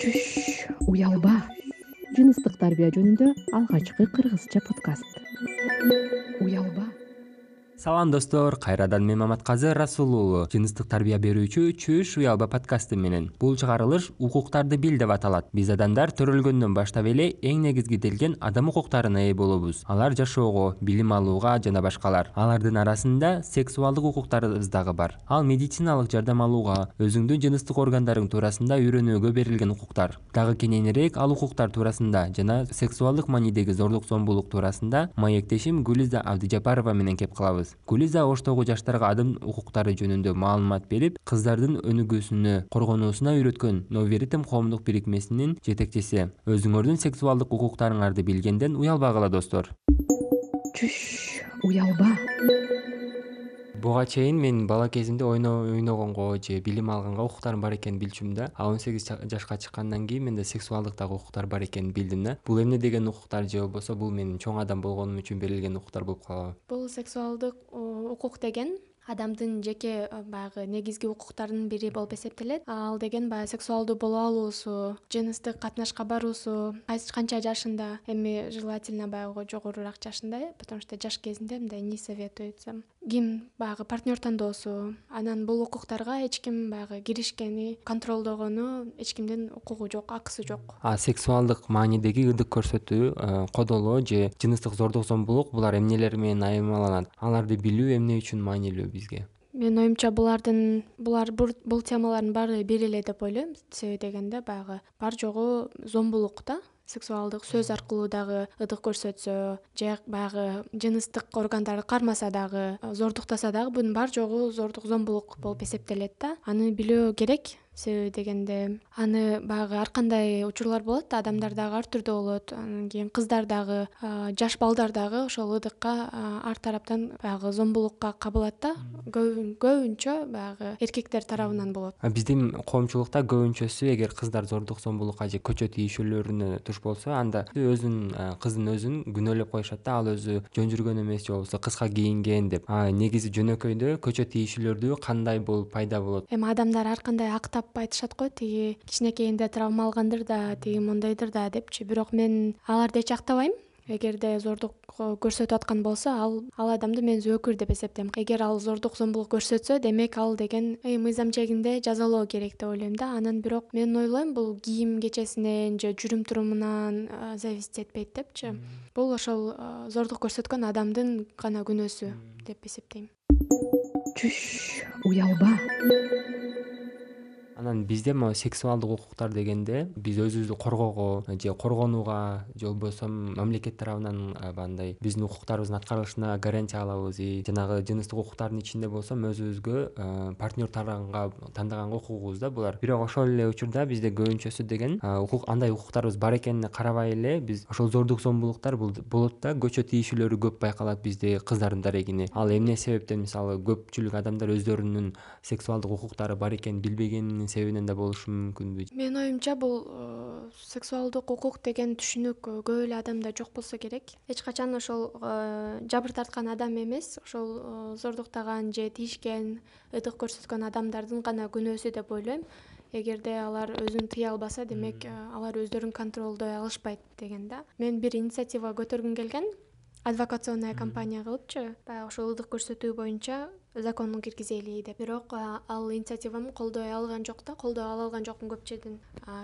чүш уялба. Жыныстык тарбия жөнүндө алгачкы кыргызча подкаст. Уялба салам достор. Кайрадан мен маматказы расул уулу жыныстык тарбия берүүчү чүш уялба подкасты менен. Бул чыгарылыш укуктарды бил деп аталат. Биз адамдар төрөлгөндөн баштап эле эң негизгиделген адам укуктарына ээ болобуз. Алар жашоого билим алууга жана башкалар. Алардын арасында сексуалдык укуктарыбыз дагы бар. Ал медициналык жардам алууга өзүңдүн жыныстык органдарың туурасында үйрөнүүгө берилген укуктар. Дагы кененирээк ал укуктар туурасында жана сексуалдык маанидеги зордук зомбулук туурасында маектешим гүлиза абдыжапарова менен кеп калабыз гүлиза оштогу жаштарга адам укуктары жөнүндө маалымат берип кыздардын өнүгүүсүнө коргонуусуна үйрөткөн ритм коомдук бирикмесинин жетекчиси. Өзүңөрдүн сексуалдык укуктарыңарды билгенден уялбагыла достор. Чүш уялба буга чейин мен бала кезимде ойногонго же билим алганга укуктарым бар экенин билчүмүн да. А он сегиз жашка чыккандан кийин менде сексуалдыктагы укуктар бар экенин билдим да. Бул эмне деген укуктар же болбосо бул менин чоң адам болгонум үчүн берилген укуктар болуп калабы. Бул сексуалдык укук деген адамдын жеке баягы негизги укуктарынын бири болуп эсептелет. Ал деген баягы сексуалдуу боло алуусу жыныстык катнашка баруусу канча жашында эми желательно баягы жогорураак жашында э потому что жаш кезинде мындай не советуется. Ким баягы партнер тандоосу анан бул укуктарга эч ким баягы киришкени контролдогону эч кимдин укугу жок акысы жок. А сексуалдык маанидеги ырдык көрсөтүү э, кодолоо же жыныстык зордук зомбулук булар эмнелер менен айырмаланат аларды билүү эмне үчүн маанилүү бизге. Менин оюмча булардын булар бул темалардын баары бир эле деп ойлойм. Себеби дегенде баягы бар жогу зомбулук да. Сексуалдык сөз аркылуу дагы ырдык көрсөтсө же баягы жыныстык органдары кармаса дагы зордуктаса дагы бунун бар жогу зордук зомбулук болуп эсептелет да. Аны билүү керек себеби дегенде аны баягы ар кандай учурлар болот да адамдар дагы ар түрдүү болот. Анан кийин кыздар дагы жаш балдар дагы ошол ыдыкка ар тараптан баягы зомбулукка кабылат да. Көбүнчө баягы эркектер тарабынан болот. Биздин коомчулукта көбүнчөсү эгер кыздар зордук зомбулукка же көчө тийишүүлөрүнө туш болсо анда өзүн кыздын өзүн күнөөлөп коюшат да ал өзү жөн жүргөн эмес же болбосо кыска кийинген деп. Негизи жөнөкөйдө көчө тийишүүлөрдү кандай болуп пайда болот? Эми адамдар ар кандай айтышат го. Тиги кичинекейинде травма алгандыр да тиги мондойдур да депчи. Бирок мен аларды эч актабайм. Эгерде зордук көрсөтүп аткан болсо ал ал адамды мен зөөкүр деп эсептейм. Эгер ал зордук зомбулук көрсөтсө демек ал деген мыйзам чегинде жазалоо керек деп ойлойм да. Анан бирок мен ойлойм бул кийим кечесинен же жүрүм турумунан зависить этпейт депчи. Бул ошол зордук көрсөткөн адамдын гана күнөөсү деп эсептейм. Чүш уялба анан бизде могу сексуалдык укуктар дегенде биз өзүбүздү коргоого же коргонууга же болбосо мамлекет тарабынан баягындай биздин укуктарыбыздын аткарылышына гарантия алабыз. И жанагы жыныстык укуктардын ичинде болсо өзүбүзгө партнер тандаганга укугубуз да булар. Бирок ошол эле учурда бизде көбүнчөсү деген укук андай укуктарыбыз бар экенине карабай эле биз ошол зордук зомбулуктар болот да көчө тийишүүлөрү көп байкалат бизде кыздардын дарегине ал эмне себептен мисалы көпчүлүк адамдар өздөрүнүн сексуалдык укуктары бар экенин билбегенин себебинен да болушу мүмкүнбү? Менин оюмча бул э, сексуалдык укук деген түшүнүк э, көп эле адамда жок болсо керек. Эч качан ошол э, жабыр тарткан адам эмес. Ошол зордуктаган же тийишкен ытык көрсөткөн адамдардын гана күнөөсү деп ойлойм. Эгерде алар өзүн тыя албаса демек алар өздөрүн контролдой алышпайт деген да. Мен бир инициатива көтөргүм келген. Адвокационная компания кылыпчы баягы ошол ырдык көрсөтүү боюнча закон киргизели деп. Бирок ал инициативам колдой алган жок да. Колдоо ала алган жокмун көп жерден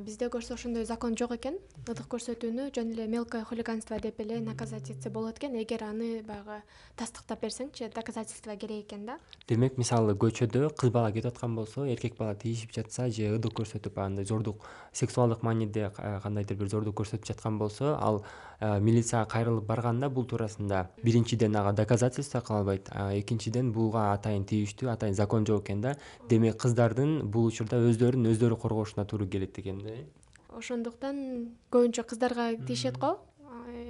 бизде көрсө ошондой закон жок экен. Ырдык көрсөтүүнү жөн эле мелкое хулиганство деп эле наказать этсе болот экен. Эгер аны баягы тастыктап берсеңчи доказательство керек экен да. Демек мисалы көчөдө кыз бала кетип аткан болсо эркек бала тийишип жатса же ырдык көрсөтүп андай зордук сексуалдык мааниде кандайдыр бир зордук көрсөтүп жаткан болсо ал милицияга кайрылып барганда бул туурасында биринчиден ага доказательство кыла албайт экинчиден буга атайын тийиштүү атайын закон жок экен да. Демек кыздардын бул учурда өздөрүн өздөрү коргошуна туура келет экен да э? Ошондуктан көбүнчө кыздарга тиешет го.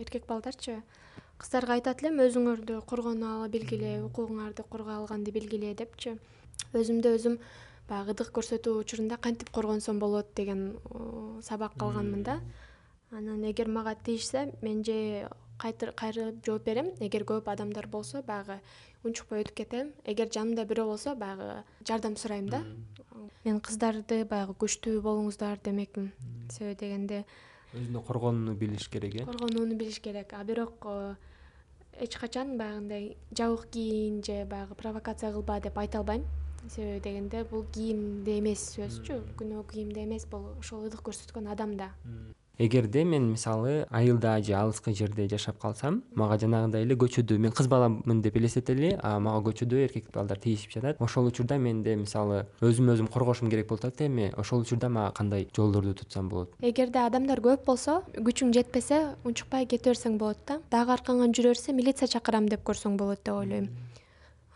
Эркек балдарчы кыздарга айтат элем өзүңөрдү коргоно билгиле укугуңарды коргой алганды билгиле депчи. Өзүмдү өзүм баягы ырдык көрсөтүү учурунда кантип коргонсом болот? деген сабак алганмын да. Анан эгер мага тийишсе мен же кайрылып жооп берем. Эгер көп адамдар болсо баягы унчукпай өтүп кетем. Эгер жанымда бирөө болсо баягы жардам сурайм да. Мен кыздарды баягы күчтүү болуңуздар демекмин. Себеби дегенде. Өзүнө коргонууну билиш керек э? Коргонууну билиш керек. А бирок эч качан баягындай жабык кийин же баягы провокация кылба деп айта албайм. Себеби дегенде бул кийимде эмес сөзчү. Күнөө кийимде эмес бул ошол ылдык көрсөткөн адамда эгерде мен мисалы айылда же алыскы жерде жашап калсам мага жанагындай эле көчөдө мен кыз баламын деп элестетели мага көчөдө эркек балдар тийишип жатат. Ошол учурда менде мисалы өзүмө өзүм коргошум керек болуп атат эми ошол учурда мага кандай жолдорду тутсам болот? Эгерде адамдар көп болсо күчүң жетпесе унчукпай кете берсең болот да. Дагы аркаңан жүрө берсе милиция чакырам деп көрсөң болот деп ойлойм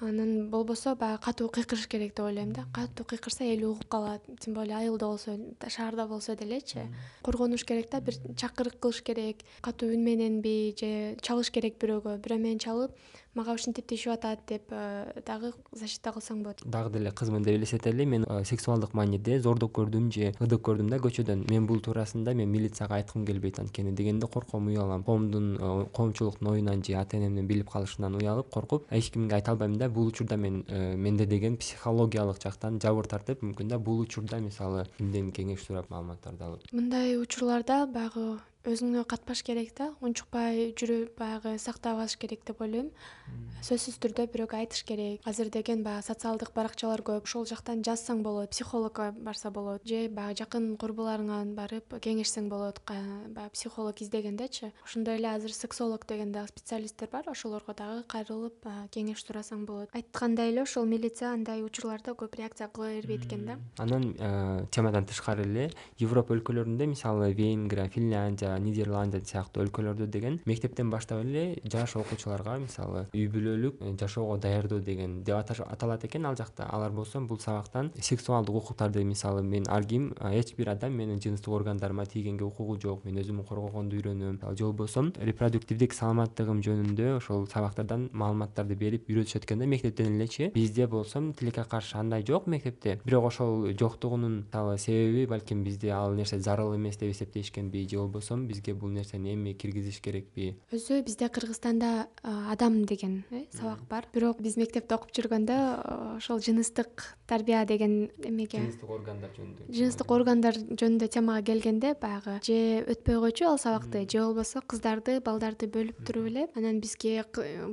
анан болбосо баягы катуу кыйкырыш керек деп ойлойм да. Катуу кыйкырса эл угуп калат тем более айылда болсо шаарда болсо делечи. Коргонуш керек да бир чакырык кылыш керек катуу үн мененби же чалыш керек бирөөгө. Бирөө менен чалып мага ушинтип тиешип атат деп э, дагы защита кылсаң болот. Дагы деле кызмын деп элестетели мен э, сексуалдык мааниде зордук көрдүм же ыдык көрдүм да көчөдөн. Мен бул туурасында мен милицияга айткым келбейт анткени дегенде корком уялам. Коомдун э, коомчулуктун оюнан же ата энемдин билип калышынан уялып коркуп эч кимге айта албайм да бул учурда мен менде деген психологиялык жактан жабыр тартып мүмкүн да бул учурда мисалы кимден кеңеш сурап маалыматтарды алып. Мындай учурларда баягы өзүңө катпаш керек да? Унчукпай жүрүп баягы сактап алыш керек деп ойлойм. Сөзсүз түрдө бирөөгө айтыш керек. Азыр деген баягы социалдык баракчалар көп. Ошол жактан жазсаң болот психологко барса болот же баягы жакын курбуларыңан барып кеңешсең болот баягы психолог издегендечи ошондой эле азыр сексолог деген дагы специалисттер бар. Ошолорго дагы кайрылып кеңеш сурасаң болот. Айткандай эле ошол милиция андай учурларда көп реакция кыла бербейт экен да. Анан темадан тышкары эле европа өлкөлөрүндө мисалы венгрия финляндия нидерландия сыяктуу өлкөлөрдө деген мектептен баштап эле жаш окуучуларга мисалы үй бүлөлүк э, жашоого даярдоо деген деп аталат экен. Ал жакта алар болсо бул сабактан сексуалдык укуктарды мисалы мен ар ким эч бир адам менин жыныстык органдарыма тийгенге укугу жок мен өзүмдү коргогонду үйрөнөм. Же болбосо репродуктивдик саламаттыгым жөнүндө ошол сабактардан маалыматтарды берип үйрөтүшөт экен да мектептен элечи. Бизде болсо тилекке каршы андай жок мектепте. Бирок ошол жоктугунун мисалы себеби балким бизде ал нерсе зарыл эмес деп эсептешкенби же болбосо бизге бул нерсени эми киргизиш керекпи? Өзү бизде кыргызстанда адам деген э, сабак бар. Бирок биз мектепте окуп жүргөндө ошол жыныстык тарбия деген эмеге жыныстык органдар жөнүндө жыныстык органдар жөнүндө темага келгенде баягы же өтпөй койчу ал сабакты же болбосо кыздарды балдарды бөлүп туруп эле. Анан бизге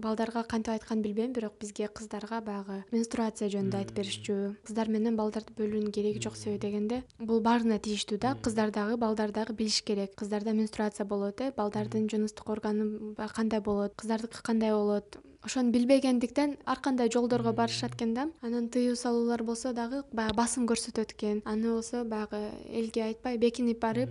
балдарга кантип айтканын билбейм бирок бизге кыздарга баягы менструация жөнүндө айтып беришчү. Кыздар менен балдарды бөлүүнүн кереги жок себеби дегенде бул баарына тийиштүү да. Кыздар дагы балдар дагы билиш керек. Кыздарда менструация болот э балдардын жыныстык органы кандай болот кыздардыкы кандай болот? Ошону билбегендиктен ар кандай жолдорго барышат экен да анан тыюу салуулар болсо дагы баягы басым көрсөтөт экен. Аны болсо баягы элге айтпай бекинип барып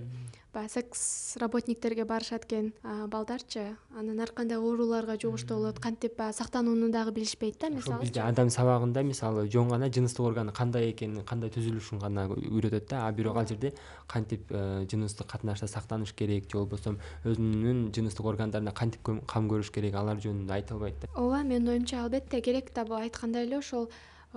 баягы секс работниктерге барышат экен балдарчы. Анан ар кандай ооруларга жугуштуу болот кантип баягы сактанууну дагы билишпейт да мисалы бизде адам сабагында мисалы жөн гана жыныстык органы кандай экенин кандай түзүлүшүн гана үйрөтөт да. А бирок ал жерде кантип э, жыныстык катнашта сактаныш керек же болбосо өзүнүн жыныстык органдарына кантип кам көрүш керек алар жөнүндө айтылбайт да. Ооба менин оюмча албетте керек да бул айткандай эле ошол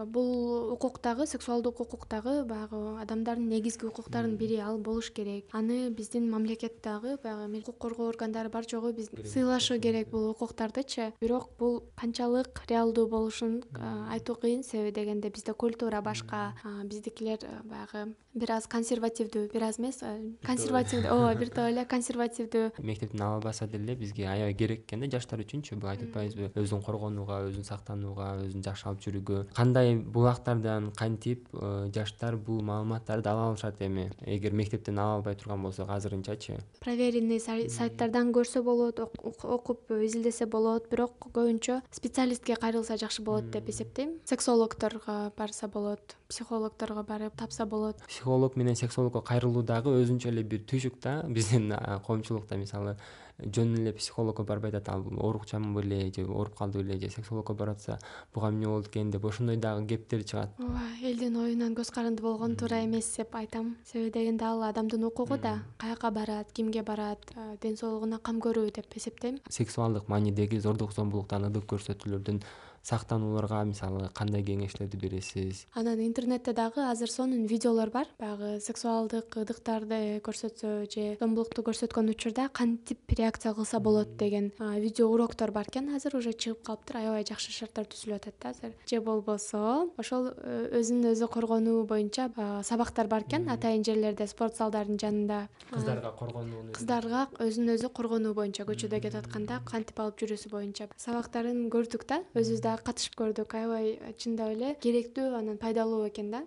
бул укук дагы сексуалдык укук дагы баягы адамдардын негизги укуктарынын бири ал болуш керек. Аны биздин мамлекет дагы баягы укук коргоо органдары бар жогу биз сыйлашы керек бул укуктардычы. Бирок бул канчалык реалдуу болушун айтуу кыйын себеби дегенде бизде культура башка биздикилер баягы бир аз консервативдүү бир аз эмес консервативдүү ооба бир топ эле консервативдүү. Мектептин ала албаса деле бизге аябай керек экен да жаштар үчүнчү буга айтып атпайбызбы. Өзүн коргонууга өзүн сактанууга өзүн жакшы алып жүрүүгө. Кандай булактардан кантип э, жаштар бул маалыматтарды ала алышат эми? Эгер мектептен ала албай турган болсок азырынчачы. Проверенный сайттардан көрсө болот окуп изилдесе болот бирок көбүнчө специалистке кайрылса жакшы болот деп эсептейм. Сексологторго барса болот психологторго барып тапса болот. Психолог менен сексологко кайрылуу дагы өзүнчө эле бир түйшүк да биздин коомчулукта мисалы жөн эле психологко барбай атат ал оорукчанмын беле же ооруп калды беле же сексологко барып атса буга эмне болду экен деп ошондой дагы кептер чыгат. Ооба элдин оюнан көз каранды болгон туура эмес деп айтам. Себеби дегенде ал адамдын укугу да каяка барат кимге барат ден соолугуна кам көрүү деп эсептейм. Сексуалдык маанидеги зордук зомбулуктан ыдык көрсөтүүлөрдүн сактанууларга мисалы кандай кеңештерди бересиз? Анан интернетте дагы азыр сонун видеолор бар. Баягы сексуалдык ыдыктарды көрсөтсө же зомбулукту көрсөткөн учурда кантип реакция кылса болот деген видео уроктор бар экен. Азыр уже чыгып калыптыр. Аябай жакшы шарттар түзүлүп атат да азыр. Же болбосо ошол э, өзүн өзү коргонуу боюнча сабактар бар экен. Атайын жерлерде спорт залдардын жанында кыздарга коргонууну кыздарга өзүн өзү коргонуу боюнча көчөдө кетип атканда кантип алып жүрүүсү боюнча. Сабактарын көрдүк да. Өзүбүз дагы катышып көрдүк. Аябай чындап эле. Керектүү анан пайдалуу экен да.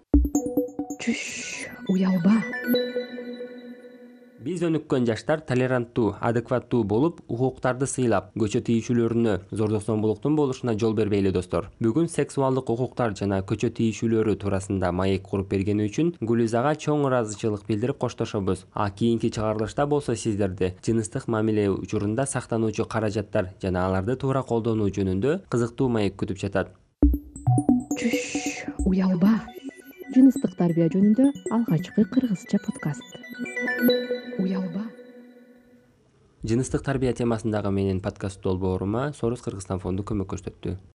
Чүш уялба биз өнүккөн жаштар толеранттуу адекваттуу болуп укуктарды сыйлап көчө тийишүүлөрүнө зордук зомбулуктун болушуна жол бербейли достор. Бүгүн сексуалдык укуктар жана көчө тийишүүлөрү туурасында маек куруп бергени үчүн гүлүзага чоң ыраазычылык билдирип коштошобуз. А кийинки чыгарылышта болсо сиздерди жыныстык мамиле учурунда сактануучу каражаттар жана аларды туура колдонуу жөнүндө кызыктуу маек күтүп жатат. Чүш уялба. Жыныстык тарбия жөнүндө алгачкы кыргызча подкаст жыныстык тарбия темасындагы менин подкасттуу долбоорума сорус кыргызстан фонду көмөк көрсөттү